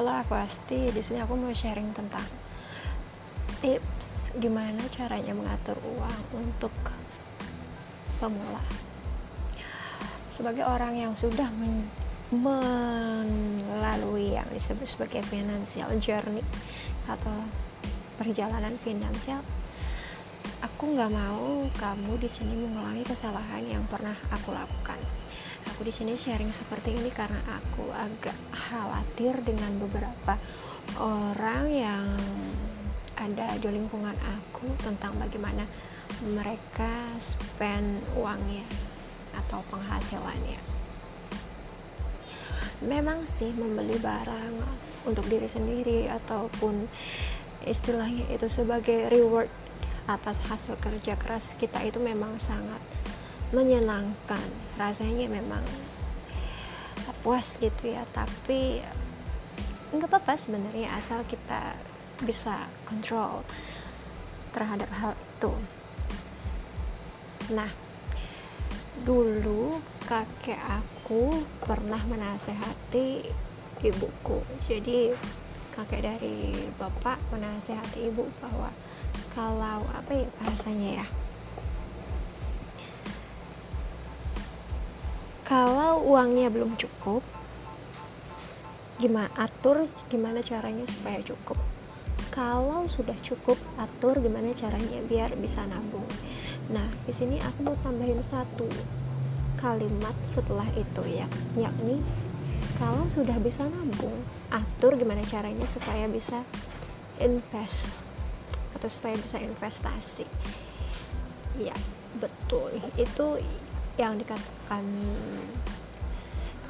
Halo aku Asti, di sini aku mau sharing tentang tips gimana caranya mengatur uang untuk pemula. Sebagai orang yang sudah men melalui yang disebut sebagai financial journey atau perjalanan finansial, aku nggak mau kamu di sini mengulangi kesalahan yang pernah aku lakukan aku di sini sharing seperti ini karena aku agak khawatir dengan beberapa orang yang ada di lingkungan aku tentang bagaimana mereka spend uangnya atau penghasilannya. Memang sih membeli barang untuk diri sendiri ataupun istilahnya itu sebagai reward atas hasil kerja keras kita itu memang sangat menyenangkan. Rasanya memang puas gitu ya tapi nggak apa-apa sebenarnya asal kita bisa kontrol terhadap hal itu. Nah dulu kakek aku pernah menasehati ibuku. Jadi kakek dari bapak menasehati ibu bahwa kalau apa ya bahasanya ya uangnya belum cukup gimana atur gimana caranya supaya cukup? Kalau sudah cukup atur gimana caranya biar bisa nabung. Nah di sini aku mau tambahin satu kalimat setelah itu ya yakni kalau sudah bisa nabung atur gimana caranya supaya bisa invest atau supaya bisa investasi. Ya betul. Itu yang dikatakan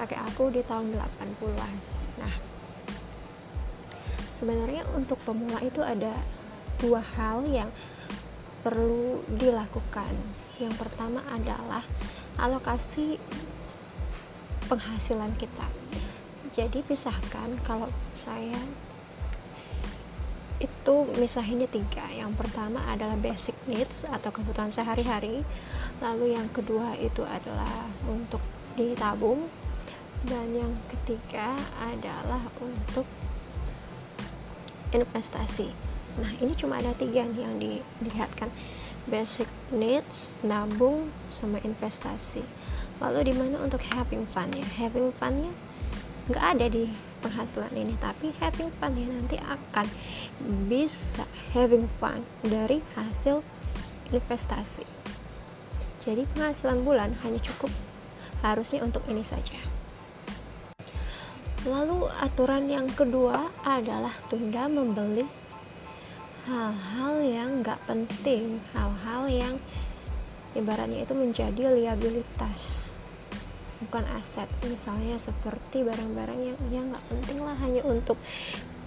kakek aku di tahun 80-an nah sebenarnya untuk pemula itu ada dua hal yang perlu dilakukan. Yang pertama adalah alokasi penghasilan kita. Jadi pisahkan kalau saya itu misahinnya tiga. Yang pertama adalah basic needs atau kebutuhan sehari-hari. Lalu yang kedua itu adalah untuk ditabung dan yang ketiga adalah untuk investasi. Nah ini cuma ada tiga nih yang dilihatkan. Basic needs nabung sama investasi. Lalu di mana untuk having fun ya? Having funnya nggak ada di penghasilan ini tapi having fun ya nanti akan bisa having fun dari hasil investasi. Jadi penghasilan bulan hanya cukup harusnya untuk ini saja lalu aturan yang kedua adalah tunda membeli hal-hal yang nggak penting hal-hal yang ibaratnya itu menjadi liabilitas bukan aset. Misalnya seperti barang-barang yang yang nggak penting lah hanya untuk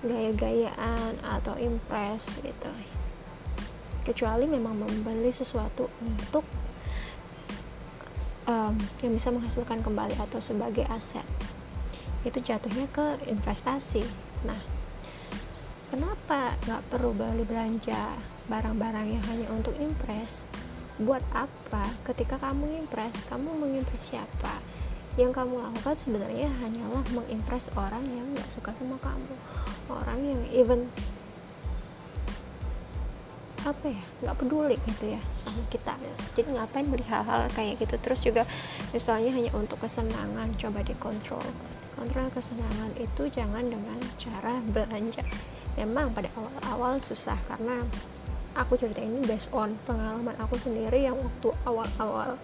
gaya-gayaan atau impress gitu. Kecuali memang membeli sesuatu untuk um, yang bisa menghasilkan kembali atau sebagai aset itu jatuhnya ke investasi. Nah kenapa nggak perlu beli belanja barang-barang yang hanya untuk impress buat apa? Ketika kamu impress kamu mengimpress siapa? Yang kamu lakukan sebenarnya hanyalah mengimpress orang yang nggak suka sama kamu. Orang yang even apa ya nggak peduli gitu ya sama kita. Jadi ngapain beli hal-hal kayak gitu? Terus juga misalnya hanya untuk kesenangan coba dikontrol kontrol kesenangan itu jangan dengan cara belanja. Memang pada awal-awal susah karena aku cerita ini based on pengalaman aku sendiri yang waktu awal-awal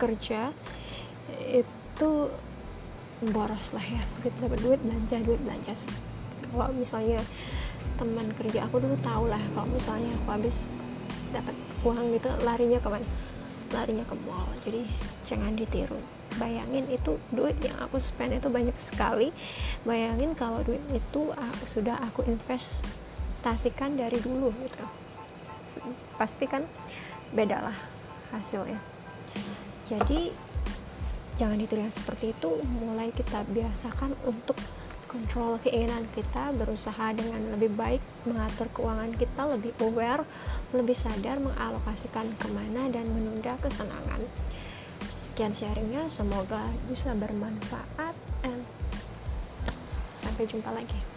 kerja itu boros lah ya. Begitu dapat duit belanja duit belanja. Kalau misalnya teman kerja aku dulu tahu lah kalau misalnya aku habis dapat uang gitu larinya ke mana larinya ke mall. Jadi jangan ditiru. Bayangin itu duit yang aku spend itu banyak sekali. Bayangin kalau duit itu aku, sudah aku investasikan dari dulu gitu. Pasti kan beda lah hasilnya. Jadi jangan ditulis seperti itu. Mulai kita biasakan untuk kontrol keinginan kita berusaha dengan lebih baik mengatur keuangan kita lebih aware lebih sadar mengalokasikan ke mana dan menunda kesenangan. Sekian sharingnya semoga bisa bermanfaat and sampai jumpa lagi